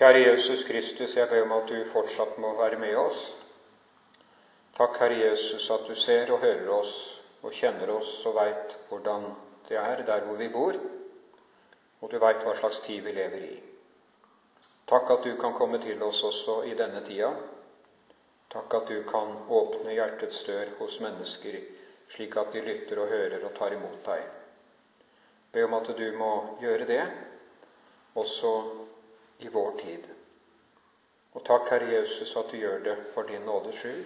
Kjære Jesus Kristus, jeg ber om at du fortsatt må være med oss. Takk, Herre Jesus, at du ser og hører oss og kjenner oss og veit hvordan det er der hvor vi bor, og du veit hva slags tid vi lever i. Takk at du kan komme til oss også i denne tida. Takk at du kan åpne hjertets dør hos mennesker, slik at de lytter og hører og tar imot deg. Be om at du må gjøre det også i vår tid. Og takk, Herre Jesus, at du gjør det for din nådes skyld,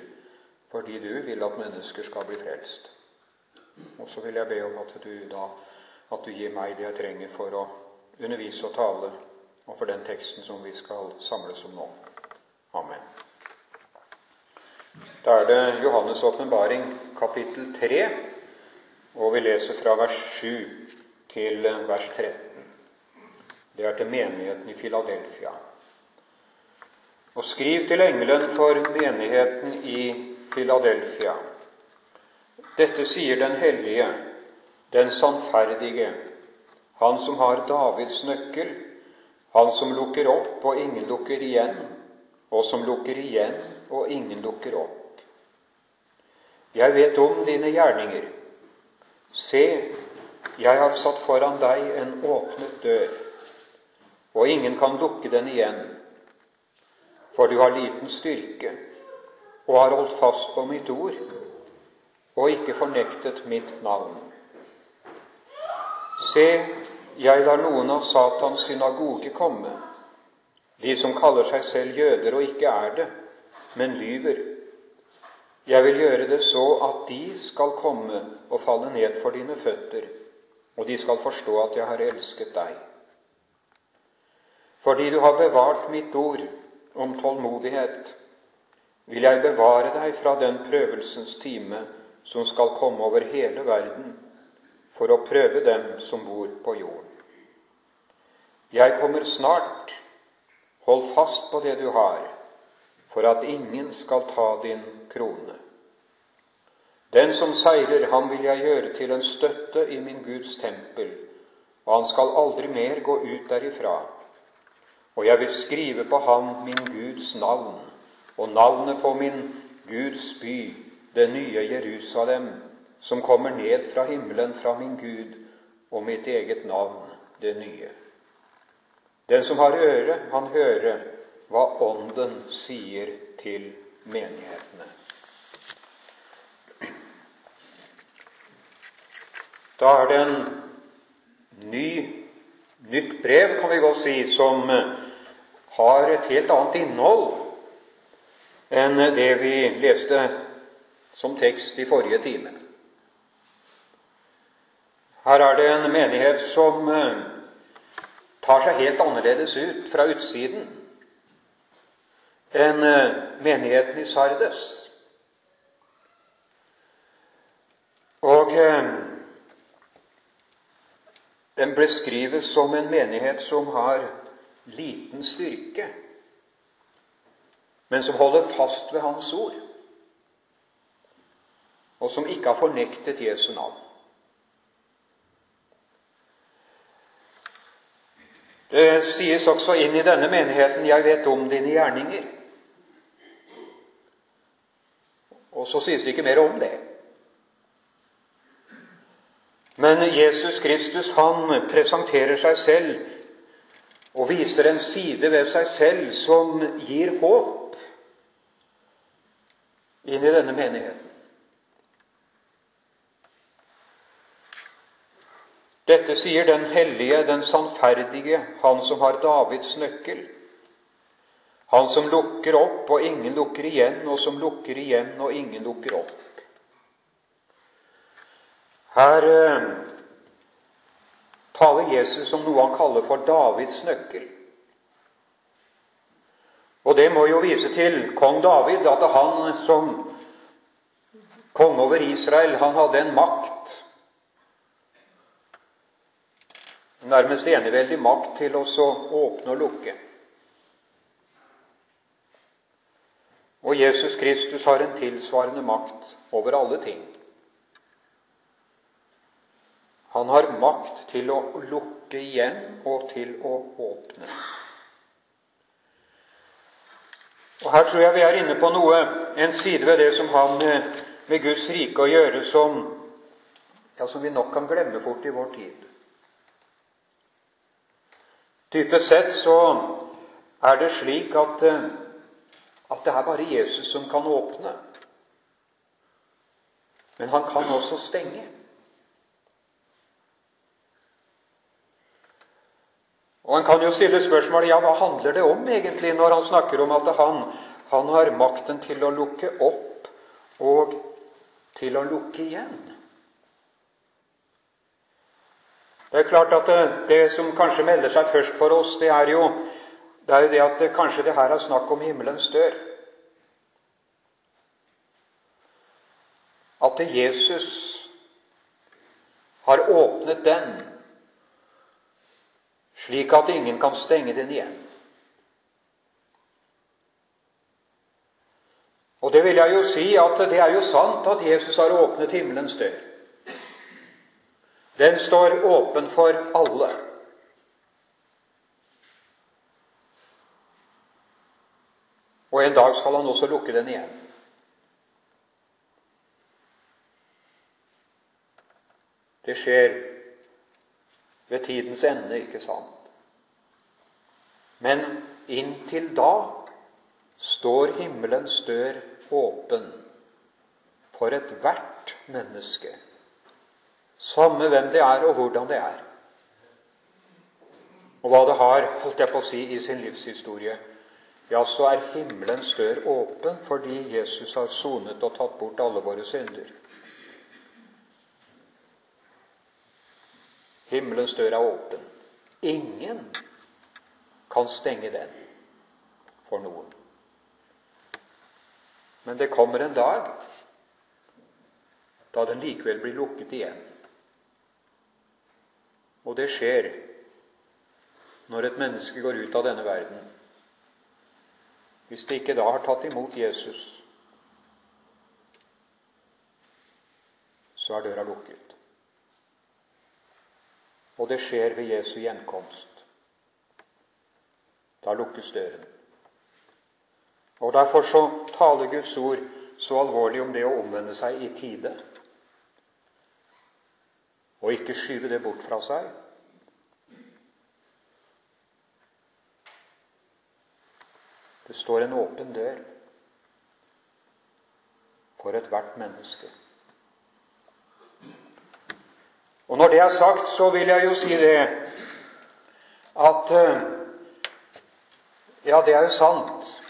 fordi du vil at mennesker skal bli frelst. Og så vil jeg be om at du da at du gir meg det jeg trenger for å undervise og tale, og for den teksten som vi skal samles om nå. Amen. Da er det Johannes' åpenbaring, kapittel 3, og vi leser fra vers 7 til vers 13. Det er til menigheten i Filadelfia. Og skriv til engelen for menigheten i Filadelfia. Dette sier den hellige, den sannferdige, han som har Davids nøkkel, han som lukker opp og ingen lukker igjen, og som lukker igjen og ingen lukker opp. Jeg vet om dine gjerninger. Se, jeg har satt foran deg en åpnet dør og ingen kan lukke den igjen. For du har liten styrke og har holdt fast på mitt ord og ikke fornektet mitt navn. Se, jeg lar noen av Satans synagoge komme, de som kaller seg selv jøder og ikke er det, men lyver. Jeg vil gjøre det så at de skal komme og falle ned for dine føtter, og de skal forstå at jeg har elsket deg. Fordi du har bevart mitt ord om tålmodighet, vil jeg bevare deg fra den prøvelsens time som skal komme over hele verden, for å prøve dem som bor på jorden. Jeg kommer snart. Hold fast på det du har, for at ingen skal ta din krone. Den som seiler, ham vil jeg gjøre til en støtte i min Guds tempel, og han skal aldri mer gå ut derifra. Og jeg vil skrive på ham min Guds navn og navnet på min Guds by, det nye Jerusalem, som kommer ned fra himmelen fra min Gud, og mitt eget navn, det nye. Den som har øre, han hører hva Ånden sier til menighetene. Da er det en ny, nytt brev, kan vi godt si, som har et helt annet innhold enn det vi leste som tekst i forrige time. Her er det en menighet som eh, tar seg helt annerledes ut fra utsiden enn eh, menigheten i Sardes. Og eh, den beskrives som en menighet som har liten styrke, men som holder fast ved Hans ord, og som ikke har fornektet Jesu navn. Det sies også inn i denne menigheten 'Jeg vet om dine gjerninger'. Og så sies det ikke mer om det. Men Jesus Kristus han presenterer seg selv og viser en side ved seg selv som gir håp inn i denne menigheten. Dette sier den hellige, den sannferdige, han som har Davids nøkkel. Han som lukker opp, og ingen lukker igjen, og som lukker igjen, og ingen lukker opp. Her eh, taler Jesus om noe han kaller for Davids nøkkel. Og det må jo vise til kong David at han som konge over Israel, han hadde en makt Nærmest eneveldig makt til å åpne og lukke. Og Jesus Kristus har en tilsvarende makt over alle ting. Han har makt til å lukke igjen og til å åpne. Og Her tror jeg vi er inne på noe, en side ved det som har med, med Guds rike å gjøre, som, ja, som vi nok kan glemme fort i vår tid. Dypest sett så er det slik at, at det er bare Jesus som kan åpne. Men han kan også stenge. Og En kan jo stille spørsmålet ja, hva handler det om egentlig når han snakker om at han, han har makten til å lukke opp og til å lukke igjen? Det er klart at det, det som kanskje melder seg først for oss, det er jo det, er jo det at det, kanskje det her er snakk om himmelens dør. At Jesus har åpnet den slik at ingen kan stenge den igjen. Og det vil jeg jo si at det er jo sant at Jesus har åpnet himmelens dør. Den står åpen for alle. Og en dag skal han også lukke den igjen. Det skjer ved tidens ende, ikke sant? Men inntil da står himmelens dør åpen for ethvert menneske, samme hvem det er, og hvordan det er. Og hva det har, holdt jeg på å si, i sin livshistorie. Ja, så er himmelens dør åpen fordi Jesus har sonet og tatt bort alle våre synder. Himmelens dør er åpen. Ingen kan stenge den for noen. Men det kommer en dag da den likevel blir lukket igjen. Og det skjer når et menneske går ut av denne verden. Hvis det ikke da har tatt imot Jesus, så er døra lukket. Og det skjer ved Jesu gjenkomst. Da lukkes døren. Og Derfor så taler Guds ord så alvorlig om det å omvende seg i tide. Og ikke skyve det bort fra seg. Det står en åpen dør for ethvert menneske. Og når det er sagt, så vil jeg jo si det at eh, Ja, det er jo sant.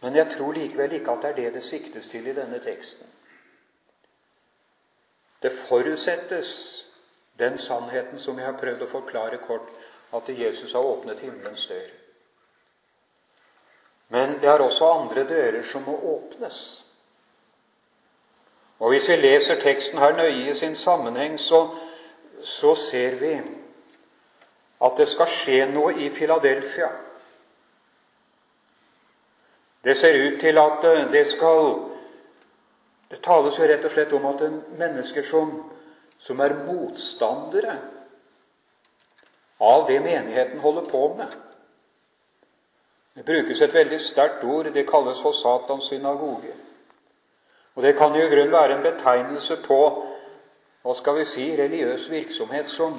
Men jeg tror likevel ikke at det er det det siktes til i denne teksten. Det forutsettes den sannheten som jeg har prøvd å forklare kort, at Jesus har åpnet himmelens dør. Men det er også andre dører som må åpnes. Og Hvis vi leser teksten her nøye i sin sammenheng, så, så ser vi at det skal skje noe i Filadelfia. Det ser ut til at eh, det skal Det tales jo rett og slett om at mennesker som, som er motstandere av det menigheten holder på med Det brukes et veldig sterkt ord. Det kalles for Satans synagoge. Og Det kan jo i grunnen være en betegnelse på hva skal vi si, religiøs virksomhet som,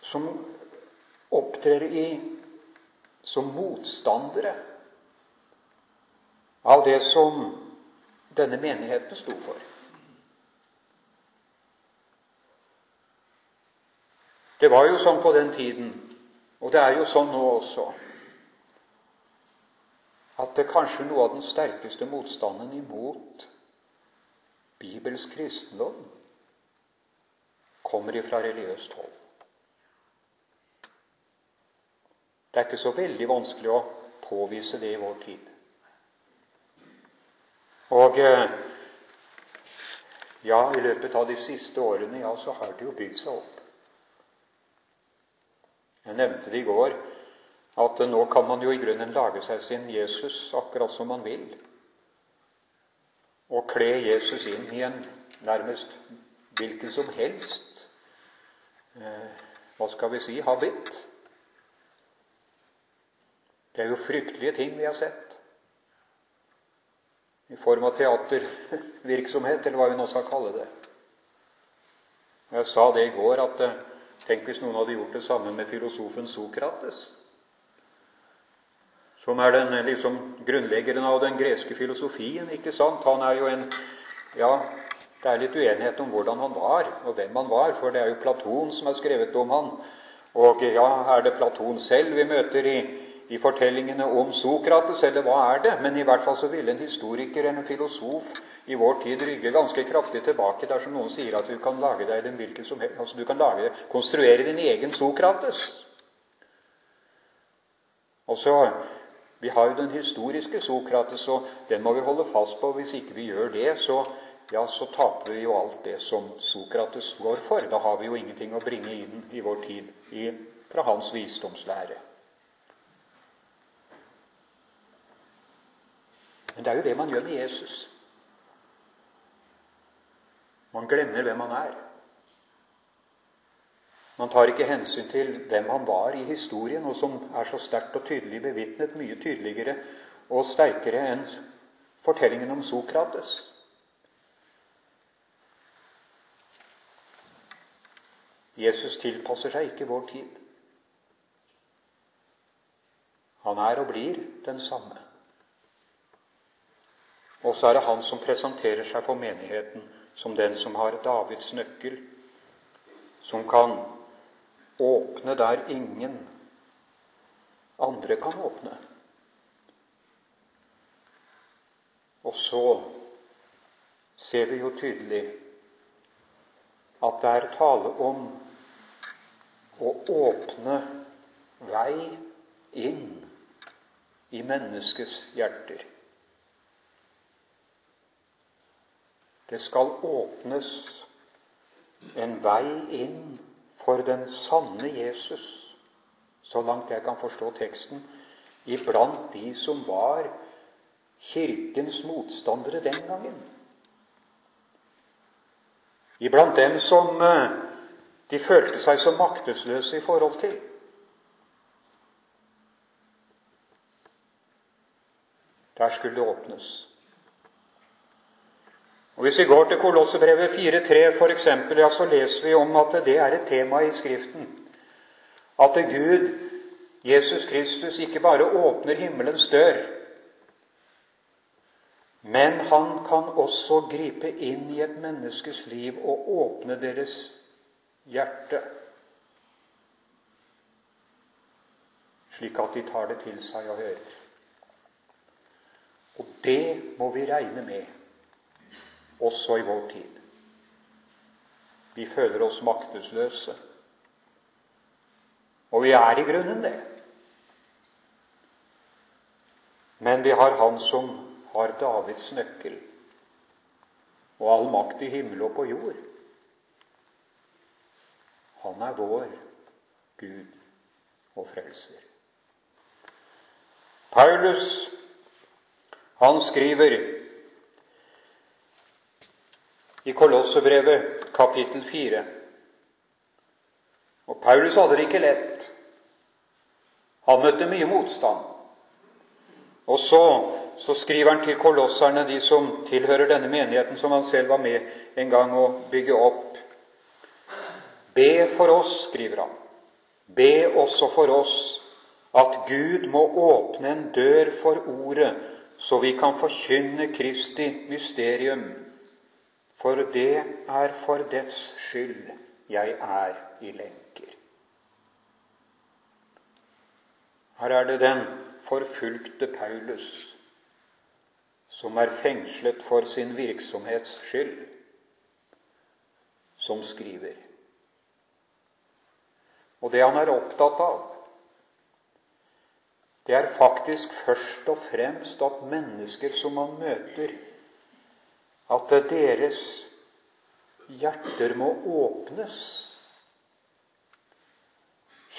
som opptrer i, som motstandere av det som denne menigheten sto for. Det var jo sånn på den tiden, og det er jo sånn nå også at det kanskje noe av den sterkeste motstanden imot bibelsk kristendom kommer ifra religiøst hold. Det er ikke så veldig vanskelig å påvise det i vår tid. Og eh, ja, i løpet av de siste årene ja, så har det jo bygd seg opp. Jeg nevnte det i går at nå kan man jo i grunnen lage seg sin Jesus akkurat som man vil. Og kle Jesus inn i en nærmest hvilken som helst eh, hva skal vi si habit. Det er jo fryktelige ting vi har sett. I form av teatervirksomhet, eller hva vi nå skal kalle det. Jeg sa det i går, at eh, tenk hvis noen hadde gjort det samme med filosofen Sokrates. Som er den liksom, grunnleggeren av den greske filosofien. ikke sant? Han er jo en Ja, det er litt uenighet om hvordan han var, og hvem han var, for det er jo Platon som har skrevet om han. Og ja, er det Platon selv vi møter i, i fortellingene om Sokrates, eller hva er det? Men i hvert fall så ville en historiker, en filosof, i vår tid rygge ganske kraftig tilbake dersom noen sier at du kan lage deg den hvilken som helst, altså du kan lage, konstruere din egen Sokrates. Og så, Vi har jo den historiske Sokrates, og den må vi holde fast på. Hvis ikke vi gjør det, så, ja, så taper vi jo alt det som Sokrates går for. Da har vi jo ingenting å bringe inn i vår tid i, fra hans visdomslære. Men det er jo det man gjør med Jesus. Man glemmer hvem han er. Man tar ikke hensyn til hvem han var i historien, og som er så sterkt og tydelig bevitnet, mye tydeligere og sterkere enn fortellingen om Sokrates. Jesus tilpasser seg ikke vår tid. Han er og blir den samme. Og så er det han som presenterer seg for menigheten som den som har Davids nøkkel, som kan åpne der ingen andre kan åpne. Og så ser vi jo tydelig at det er tale om å åpne vei inn i menneskets hjerter. Det skal åpnes en vei inn for den sanne Jesus, så langt jeg kan forstå teksten, iblant de som var Kirkens motstandere den gangen. Iblant dem som eh, de følte seg så maktesløse i forhold til. Der skulle det åpnes. Og Hvis vi går til Kolossebrevet 4.3 f.eks., ja, så leser vi om at det er et tema i Skriften. At Gud, Jesus Kristus, ikke bare åpner himmelens dør, men han kan også gripe inn i et menneskes liv og åpne deres hjerte, slik at de tar det til seg og hører. Og det må vi regne med også i vår tid. Vi føler oss maktesløse. Og vi er i grunnen det. Men vi har Han som har Davids nøkkel og all makt i himmel og på jord. Han er vår Gud og frelser. Paulus, han skriver i Kolossebrevet kapittel 4. Og Paulus hadde det ikke lett. Han møtte mye motstand. Og så, så skriver han til kolosserne, de som tilhører denne menigheten, som han selv var med en gang å bygge opp. Be for oss, skriver han. Be også for oss at Gud må åpne en dør for Ordet, så vi kan forkynne Kristi mysterium for det er for dets skyld jeg er i lenker. Her er det den forfulgte Paulus som er fengslet for sin virksomhets skyld, som skriver. Og det han er opptatt av, det er faktisk først og fremst at mennesker som han møter, at deres hjerter må åpnes,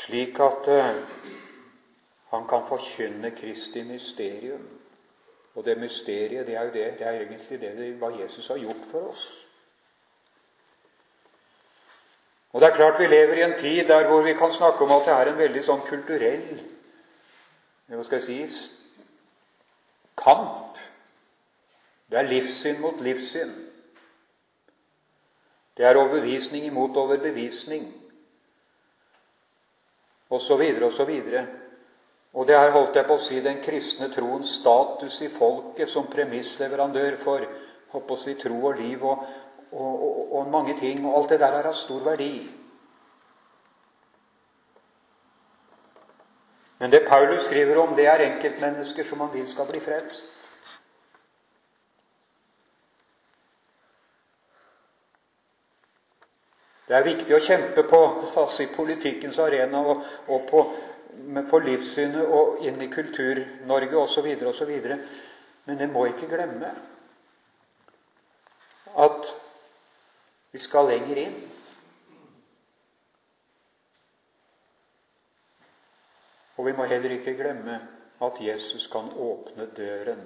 slik at eh, han kan forkynne Kristi mysterium. Og det mysteriet, det er jo det, det er egentlig det, det hva Jesus har gjort for oss. Og det er klart Vi lever i en tid der hvor vi kan snakke om at det er en veldig sånn kulturell hva skal jeg si kamp. Det er livssyn mot livssyn. Det er overbevisning imot overbevisning, osv., osv. Og det er, holdt jeg på å si, den kristne troens status i folket som premissleverandør for holdt på å si, tro og liv og, og, og, og mange ting. Og alt det der er av stor verdi. Men det Paulus skriver om, det er enkeltmennesker som han vil skal bli frelst. Det er viktig å kjempe på altså i politikkens arena og, og på, for livssynet og inn i Kultur-Norge osv. osv. Men en må ikke glemme at vi skal lenger inn. Og vi må heller ikke glemme at Jesus kan åpne døren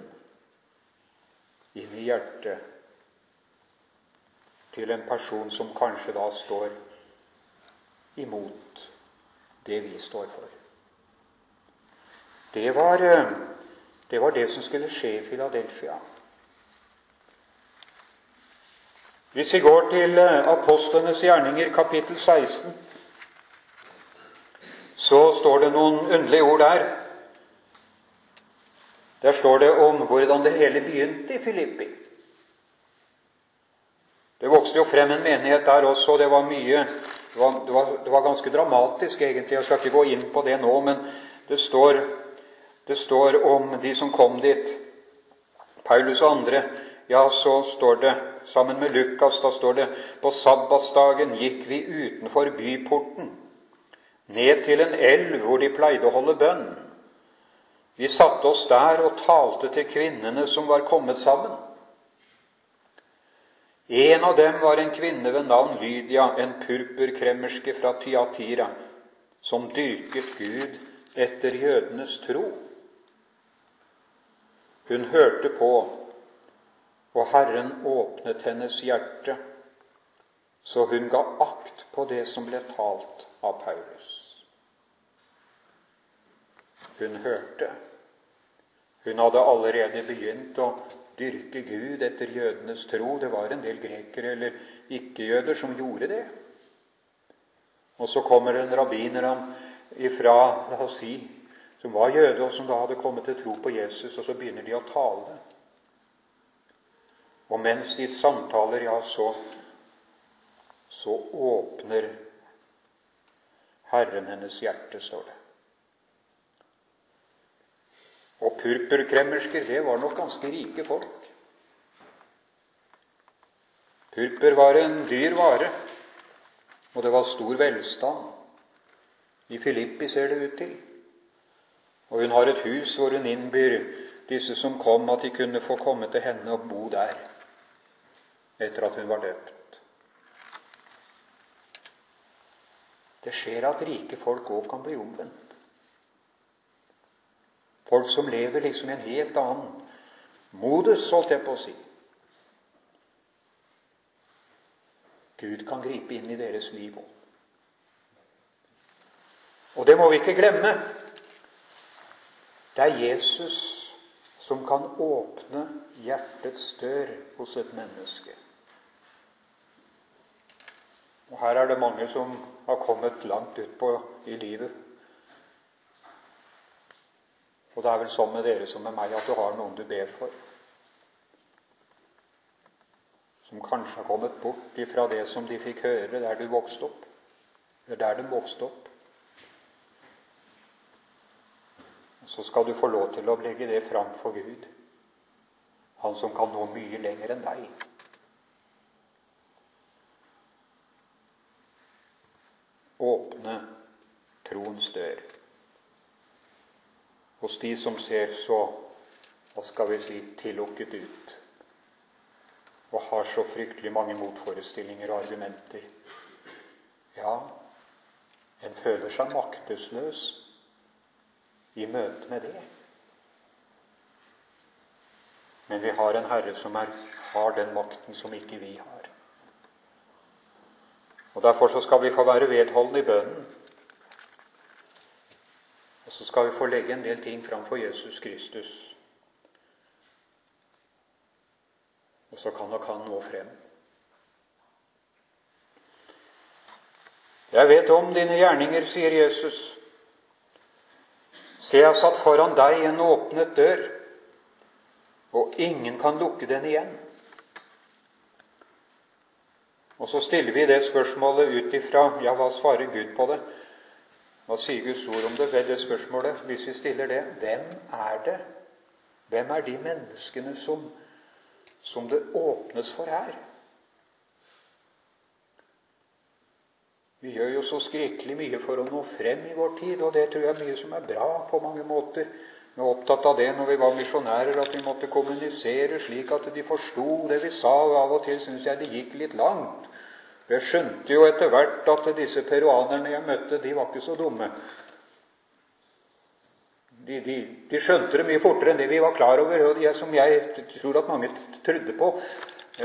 inn i hjertet til en person som kanskje da står imot det vi står for. Det var eh, det, var det som skulle skje i Filadelfia. Hvis vi går til eh, apostlenes gjerninger, kapittel 16 så står det noen underlige ord der. Der står det om hvordan det hele begynte i Filippi. Det vokste jo frem en menighet der også, og det var mye det var, det, var, det var, ganske dramatisk, egentlig. Jeg skal ikke gå inn på det nå, men det står, det står om de som kom dit. Paulus og andre. Ja, så står det sammen med Lukas, da står det på sabbatsdagen gikk vi utenfor byporten ned til en elv hvor de pleide å holde bønn. Vi satte oss der og talte til kvinnene som var kommet sammen. En av dem var en kvinne ved navn Lydia, en purpurkremmerske fra Tyatira, som dyrket Gud etter jødenes tro. Hun hørte på, og Herren åpnet hennes hjerte, så hun ga akt på det som ble talt av Paulus. Hun hørte. Hun hadde allerede begynt å dyrke Gud etter jødenes tro. Det var en del grekere eller ikke-jøder som gjorde det. Og så kommer en rabbiner ifra, la oss si, som var jøde, og som da hadde kommet til tro på Jesus, og så begynner de å tale. Og mens de samtaler, ja, så, så åpner Herren hennes hjerte, står det. Og purpurkremmersker, det var nok ganske rike folk. Purpur var en dyr vare, og det var stor velstand. I Filippi ser det ut til. Og hun har et hus hvor hun innbyr disse som kom, at de kunne få komme til henne og bo der etter at hun var døpt. Det skjer at rike folk òg kan bli omvendt. Folk som lever liksom i en helt annen modus, holdt jeg på å si. Gud kan gripe inn i deres liv òg. Og det må vi ikke glemme. Det er Jesus som kan åpne hjertets dør hos et menneske. Og Her er det mange som har kommet langt utpå i livet. Og det er vel sånn med dere som med meg at du har noen du ber for. Som kanskje har kommet bort ifra det som de fikk høre der du vokste opp. Eller der de vokste opp. Og Så skal du få lov til å legge det fram for Gud. Han som kan nå mye lenger enn deg. åpne troens dør. Hos de som ser så hva skal vi si tillukket ut og har så fryktelig mange motforestillinger og argumenter. Ja, en føler seg maktesløs i møte med det. Men vi har en Herre som er, har den makten som ikke vi har. Og Derfor så skal vi få være vedholdne i bønnen. Og så skal vi få legge en del ting framfor Jesus Kristus. Og så kan nok han nå frem. Jeg vet om dine gjerninger, sier Jesus. Se, jeg har satt foran deg en åpnet dør, og ingen kan lukke den igjen. Og så stiller vi det spørsmålet ut ifra Ja, hva svarer Gud på det? Hva sier Guds ord om det Vel, det spørsmålet? Hvis vi stiller det hvem er det? Hvem er de menneskene som, som det åpnes for her? Vi gjør jo så skrikkelig mye for å nå frem i vår tid, og det tror jeg er mye som er bra på mange måter. Vi var opptatt av det når vi var misjonærer, at vi måtte kommunisere slik at de forsto det vi sa. og Av og til syns jeg det gikk litt langt. Jeg skjønte jo etter hvert at disse peruanerne jeg møtte, de var ikke så dumme. De, de, de skjønte det mye fortere enn det vi var klar over, og de, som jeg tror at mange trodde på.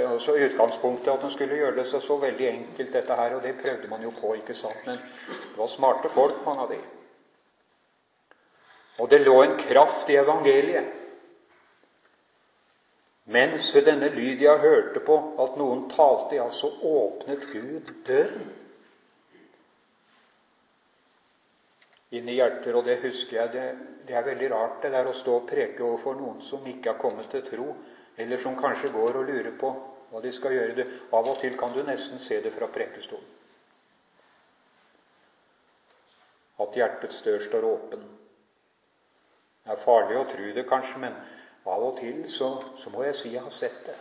Også I utgangspunktet at man skulle gjøre det så, så veldig enkelt, dette her, og det prøvde man jo på, ikke sant? Men det var smarte folk, mange av de. Og det lå en kraft i evangeliet. Mens ved denne lyd jeg hørte på at noen talte, ja, så åpnet Gud døren. Inni hjerter, og det husker jeg, det, det, er veldig rart det der å stå og preke overfor noen som ikke har kommet til tro, eller som kanskje går og lurer på hva de skal gjøre. Det. Av og til kan du nesten se det fra prekestolen. At hjertets dør står åpen. Det er farlig å tro det, kanskje, men av og til så, så må jeg si jeg har sett det.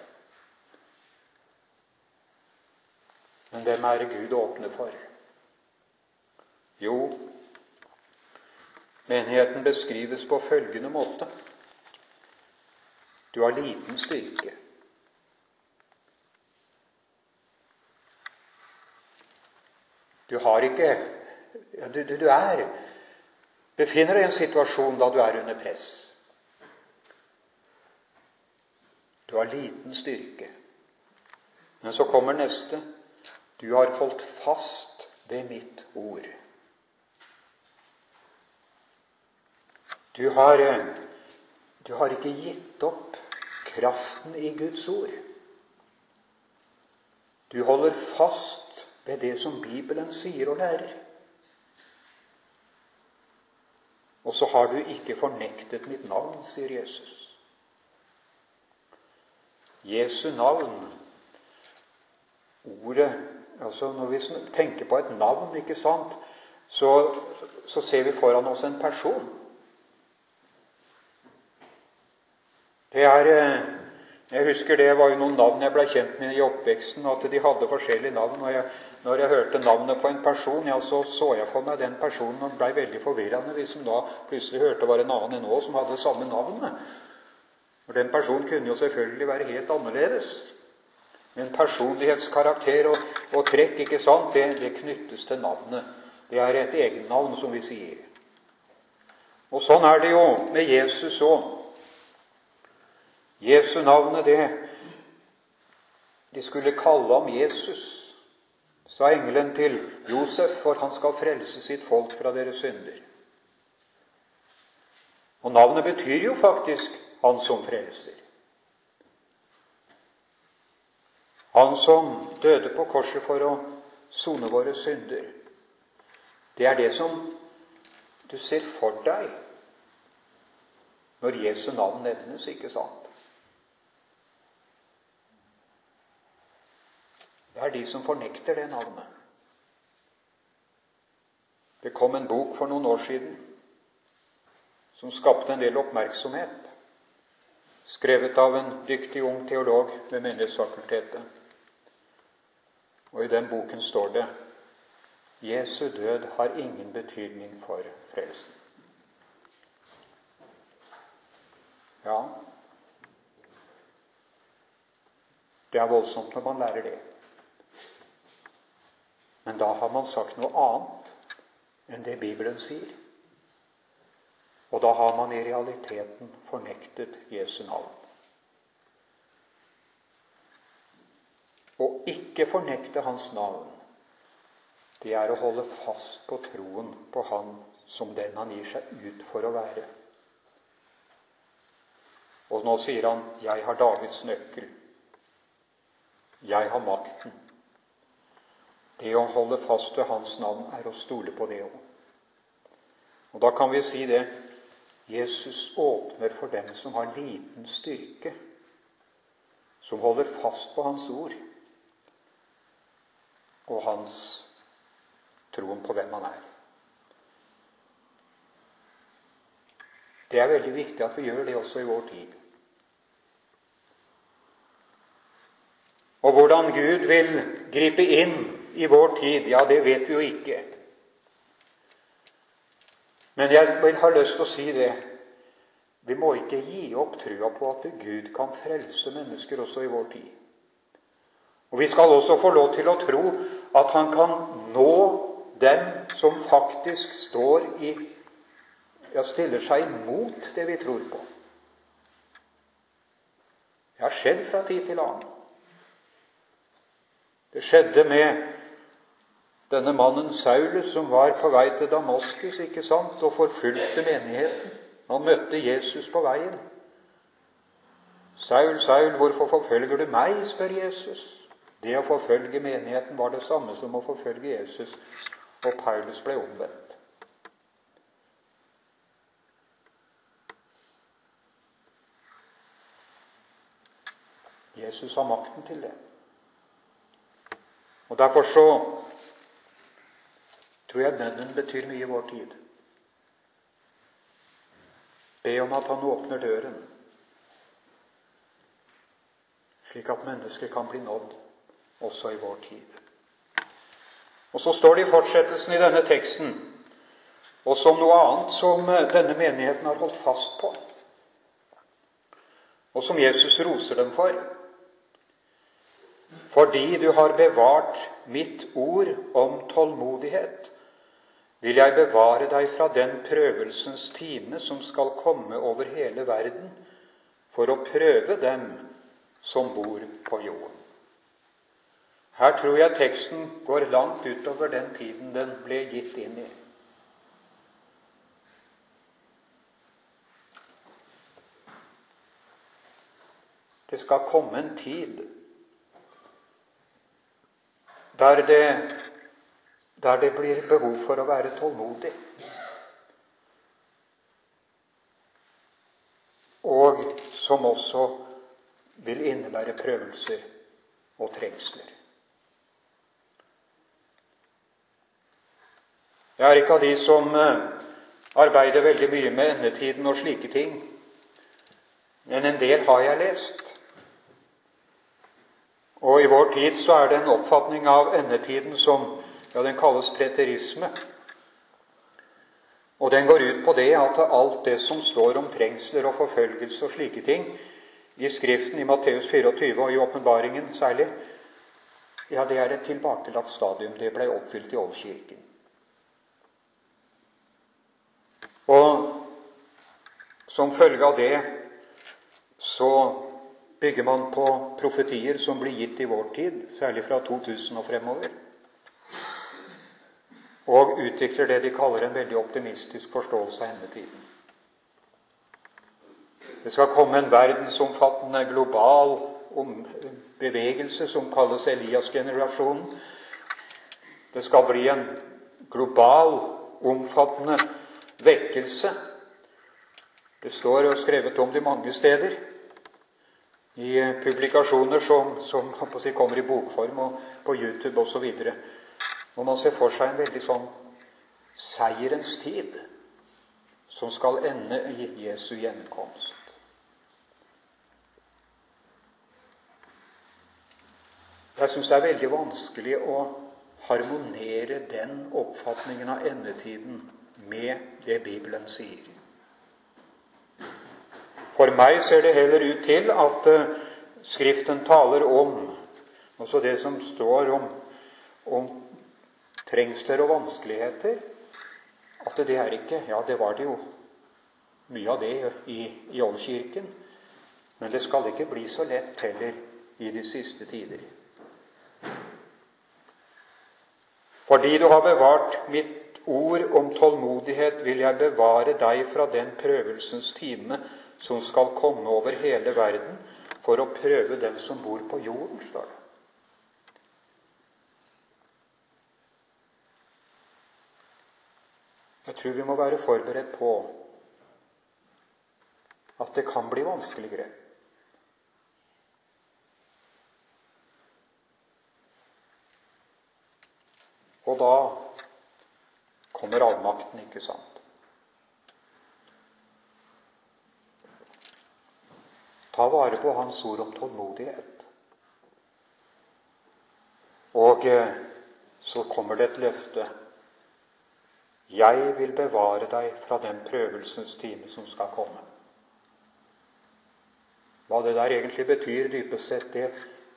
Men hvem er det Gud åpner for? Jo, menigheten beskrives på følgende måte. Du har liten styrke. Du har ikke du, du, du er befinner deg i en situasjon da du er under press. Du har liten styrke. Men så kommer neste. Du har holdt fast ved mitt ord. Du har, eh, du har ikke gitt opp kraften i Guds ord. Du holder fast ved det som Bibelen sier og lærer. Og så har du ikke fornektet mitt navn, sier Jesus. Jesu navn Ordet altså Når vi tenker på et navn, ikke sant, så, så ser vi foran oss en person. Det er eh, Jeg husker det var jo noen navn jeg ble kjent med i oppveksten, at de hadde forskjellige navn. og jeg, Når jeg hørte navnet på en person, ja, så så jeg for meg den personen og blei veldig forvirrende hvis en da plutselig hørte det var en annen enn nå som hadde samme navnet. For den personen kunne jo selvfølgelig være helt annerledes. Men personlighetskarakter og, og trekk ikke sant, det, det, knyttes til navnet. Det er et egennavn, som vi sier. Og sånn er det jo med Jesus òg. Jesu navnet, det De skulle kalle ham Jesus, sa engelen til Josef, for han skal frelse sitt folk fra deres synder. Og navnet betyr jo faktisk han som frelser. Han som døde på korset for å sone våre synder. Det er det som du ser for deg når Jesu navn nevnes, ikke sant? Det er de som fornekter det navnet. Det kom en bok for noen år siden som skapte en del oppmerksomhet skrevet av en dyktig ung teolog ved Menighetsfakultetet. Og i den boken står det Jesu død har ingen betydning for frelsen. Ja, det er voldsomt når man lærer det. Men da har man sagt noe annet enn det Bibelen sier. Og da har man i realiteten fornektet Jesu navn. Å ikke fornekte Hans navn, det er å holde fast på troen på Han som den han gir seg ut for å være. Og nå sier han 'Jeg har Davids nøkkel'. Jeg har makten. Det å holde fast ved Hans navn er å stole på det òg. Og da kan vi si det Jesus åpner for dem som har liten styrke, som holder fast på Hans ord og hans troen på hvem han er. Det er veldig viktig at vi gjør det også i vår tid. Og hvordan Gud vil gripe inn i vår tid, ja, det vet vi jo ikke. Men jeg vil ha lyst til å si det. Vi må ikke gi opp trua på at Gud kan frelse mennesker også i vår tid. Og Vi skal også få lov til å tro at han kan nå dem som faktisk står i ja, stiller seg imot det vi tror på. Det har skjedd fra tid til annen. Det skjedde med denne mannen Saulus som var på vei til Damaskus ikke sant, og forfulgte menigheten. Han møtte Jesus på veien. Saul, Saul, hvorfor forfølger du meg? spør Jesus. Det å forfølge menigheten var det samme som å forfølge Jesus, og Paulus ble omvendt. Jesus har makten til det. Og Derfor så tror jeg bønnen betyr mye i vår tid. Be om at han åpner døren, slik at mennesker kan bli nådd også i vår tid. Og så står det i fortsettelsen i denne teksten og som noe annet som eh, denne menigheten har holdt fast på, og som Jesus roser dem for. Fordi du har bevart mitt ord om tålmodighet, vil jeg bevare deg fra den prøvelsens time som skal komme over hele verden, for å prøve dem som bor på jorden. Her tror jeg teksten går langt utover den tiden den ble gitt inn i. Det skal komme en tid der det, der det blir behov for å være tålmodig. Og som også vil innebære prøvelser og trengsler. Jeg er ikke av de som eh, arbeider veldig mye med endetiden og slike ting. Men en del har jeg lest. Og i vår tid så er det en oppfatning av endetiden som ja, den kalles preterisme. Og den går ut på det at alt det som står om trengsler og forfølgelse og slike ting i Skriften, i Matteus 24 og i åpenbaringen særlig, ja, det er et tilbakelagt stadium. Det ble oppfylt i Oldkirken. Og som følge av det så bygger man på profetier som blir gitt i vår tid, særlig fra 2000 og fremover, og utvikler det de kaller en veldig optimistisk forståelse av endetiden. Det skal komme en verdensomfattende global bevegelse som kalles Elias-generasjonen. Det skal bli en global, omfattende vekkelse. Det står og skrevet om det mange steder. I publikasjoner som, som kommer i bokform og på YouTube osv. Hvor man ser for seg en veldig sånn seierens tid som skal ende i Jesu gjenkomst. Jeg syns det er veldig vanskelig å harmonere den oppfatningen av endetiden med det Bibelen sier. For meg ser det heller ut til at uh, Skriften taler om altså det som står om, om trengsler og vanskeligheter, at det er ikke Ja, det var det jo mye av det i, i Oldkirken. Men det skal ikke bli så lett heller i de siste tider. Fordi du har bevart mitt ord om tålmodighet vil jeg bevare deg fra den prøvelsens time som skal komme over hele verden, for å prøve dem som bor på jorden, står det. Tror vi må være forberedt på at det kan bli vanskeligere. Og da kommer allmakten, ikke sant? Ta vare på Hans ord om tålmodighet. Og eh, så kommer det et løfte. Jeg vil bevare deg fra den prøvelsens time som skal komme. Hva det der egentlig betyr dypest sett, det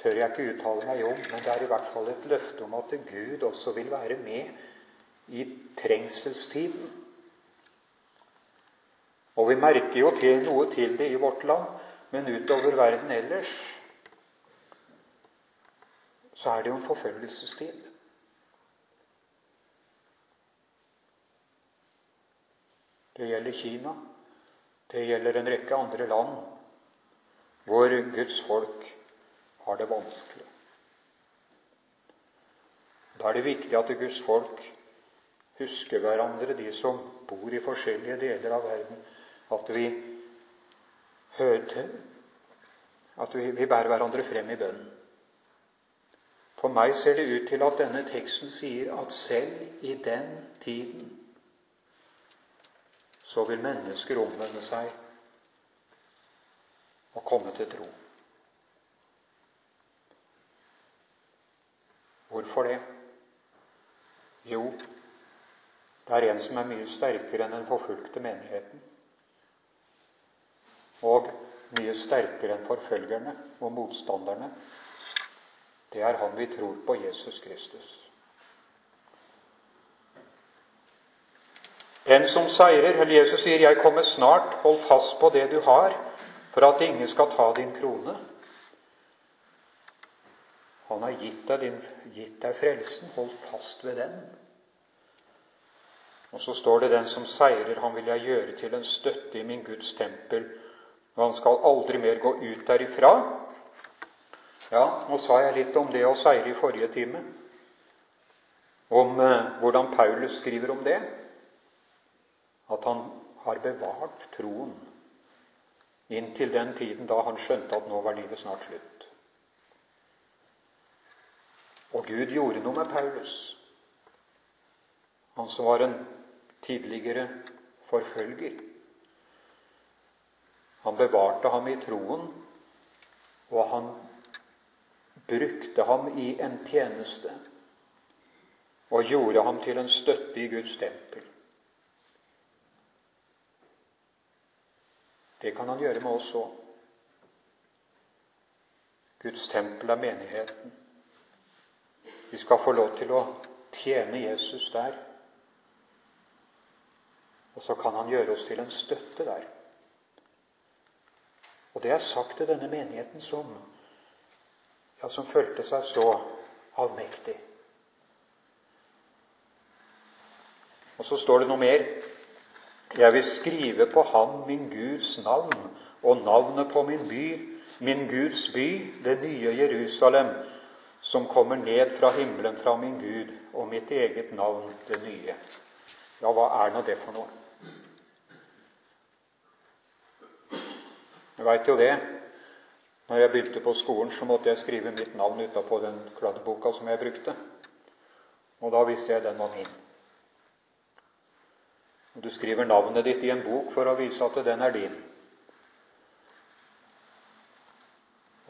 tør jeg ikke uttale meg om, men det er i hvert fall et løfte om at Gud også vil være med i trengselstiden. Og vi merker jo til noe til det i vårt land, men utover verden ellers så er det jo en forfølgelsestid. Det gjelder Kina. Det gjelder en rekke andre land hvor Guds folk har det vanskelig. Da er det viktig at Guds folk husker hverandre, de som bor i forskjellige deler av verden, at vi hører til, at vi, vi bærer hverandre frem i bønnen. For meg ser det ut til at denne teksten sier at selv i den tiden så vil mennesker omvende seg og komme til tro. Hvorfor det? Jo, det er en som er mye sterkere enn den forfulgte menigheten. Og mye sterkere enn forfølgerne og motstanderne. Det er han vi tror på, Jesus Kristus. Den som seirer, eller Jesus sier, 'Jeg kommer snart', hold fast på det du har, for at ingen skal ta din krone. Han har gitt deg, din, gitt deg frelsen. Hold fast ved den. Og så står det 'Den som seirer, han vil jeg gjøre til en støtte i min Guds tempel', og han skal aldri mer gå ut derifra. Ja, nå sa jeg litt om det å seire i forrige time. Om eh, hvordan Paulus skriver om det. At han har bevart troen inntil den tiden da han skjønte at nå var livet snart slutt. Og Gud gjorde noe med Paulus, han som var en tidligere forfølger. Han bevarte ham i troen, og han brukte ham i en tjeneste og gjorde ham til en støtte i Guds tempel. Det kan han gjøre med oss òg. Guds tempel er menigheten. Vi skal få lov til å tjene Jesus der. Og så kan han gjøre oss til en støtte der. Og det er sagt til denne menigheten som, ja, som følte seg så allmektig. Og så står det noe mer. Jeg vil skrive på ham min Guds navn og navnet på min by, min Guds by, det nye Jerusalem, som kommer ned fra himmelen fra min Gud, og mitt eget navn, det nye. Ja, hva er nå det for noe? Jeg veit jo det. Når jeg begynte på skolen, så måtte jeg skrive mitt navn utapå den kladdeboka som jeg brukte. Og da visste jeg den var min. Du skriver navnet ditt i en bok for å vise at den er din.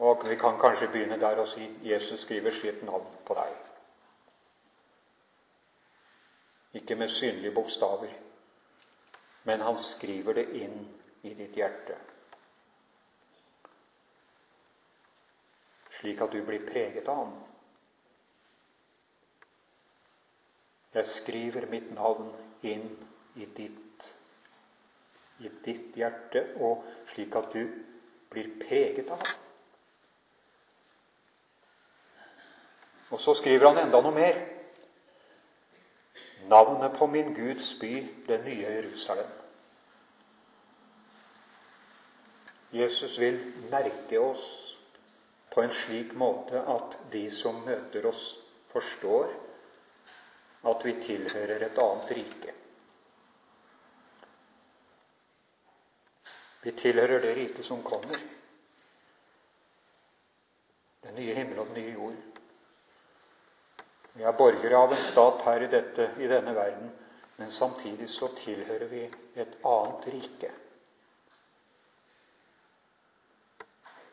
Og vi kan kanskje begynne der og si Jesus skriver sitt navn på deg. Ikke med synlige bokstaver, men han skriver det inn i ditt hjerte. Slik at du blir preget av ham. Jeg skriver mitt navn inn i ditt, i ditt hjerte, og slik at du blir preget av ham. Og så skriver han enda noe mer. navnet på min Guds by, det nye Jerusalem. Jesus vil merke oss på en slik måte at de som møter oss, forstår at vi tilhører et annet rike. Vi tilhører det riket som kommer. Den nye himmel og den nye jord. Vi er borgere av en stat her i, dette, i denne verden, men samtidig så tilhører vi et annet rike.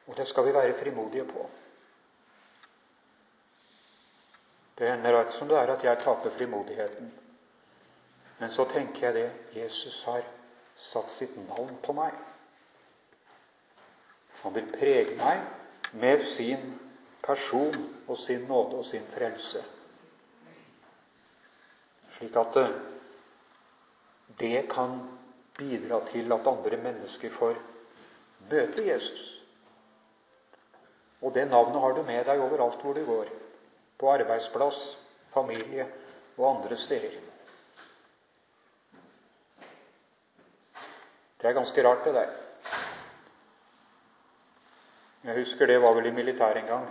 Og det skal vi være frimodige på. Det hender rett som det er at jeg taper frimodigheten. Men så tenker jeg det Jesus har satt sitt navn på meg. Han vil prege meg med sin person og sin nåde og sin frelse. Slik at eh, det kan bidra til at andre mennesker får møte Jesus. Og det navnet har du med deg overalt hvor du går. På arbeidsplass, familie og andre steder. Det er ganske rart, det der. Jeg husker det var vel i militæret en gang.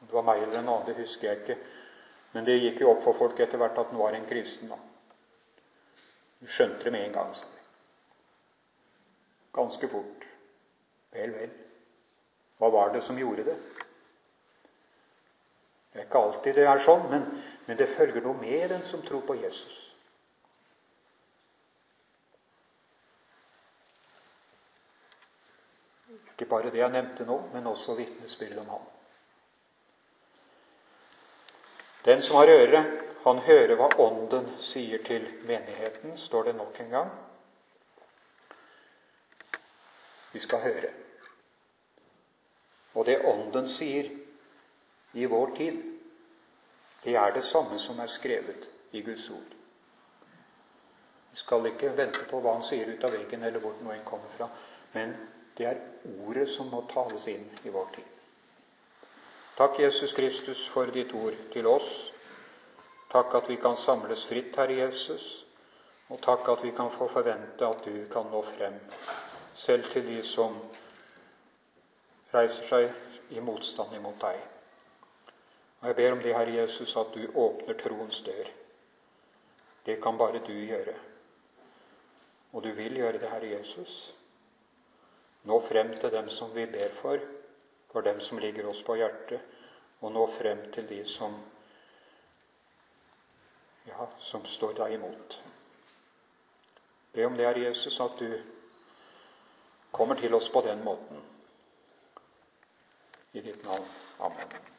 Det var meg eller en annen, det husker jeg ikke. Men det gikk jo opp for folk etter hvert at han var en kristen. da. Du skjønte det med en gang. sa vi. Ganske fort. Vel, vel. Hva var det som gjorde det? Det er ikke alltid det er sånn, men, men det følger noe med den som tror på Jesus. Ikke bare det jeg nevnte nå, men også vitnesbyrd om ham. Den som har øre, han hører hva Ånden sier til menigheten, står det nok en gang. Vi skal høre. Og det Ånden sier i vår tid, det er det samme som er skrevet i Guds ord. Vi skal ikke vente på hva han sier ut av veggen, eller hvor nå enn kommer fra, men det er ordet som må tales inn i vår tid. Takk, Jesus Kristus, for ditt ord til oss. Takk at vi kan samles fritt, Herre Jesus. Og takk at vi kan få forvente at du kan nå frem, selv til de som reiser seg i motstand imot deg. Og Jeg ber om det, Herre Jesus, at du åpner troens dør. Det kan bare du gjøre. Og du vil gjøre det, Herre Jesus. Nå frem til dem som vi ber for, for dem som ligger oss på hjertet, og nå frem til de som ja, som står deg imot. Be om det, Herre Jesus, at du kommer til oss på den måten. I ditt navn. Amen.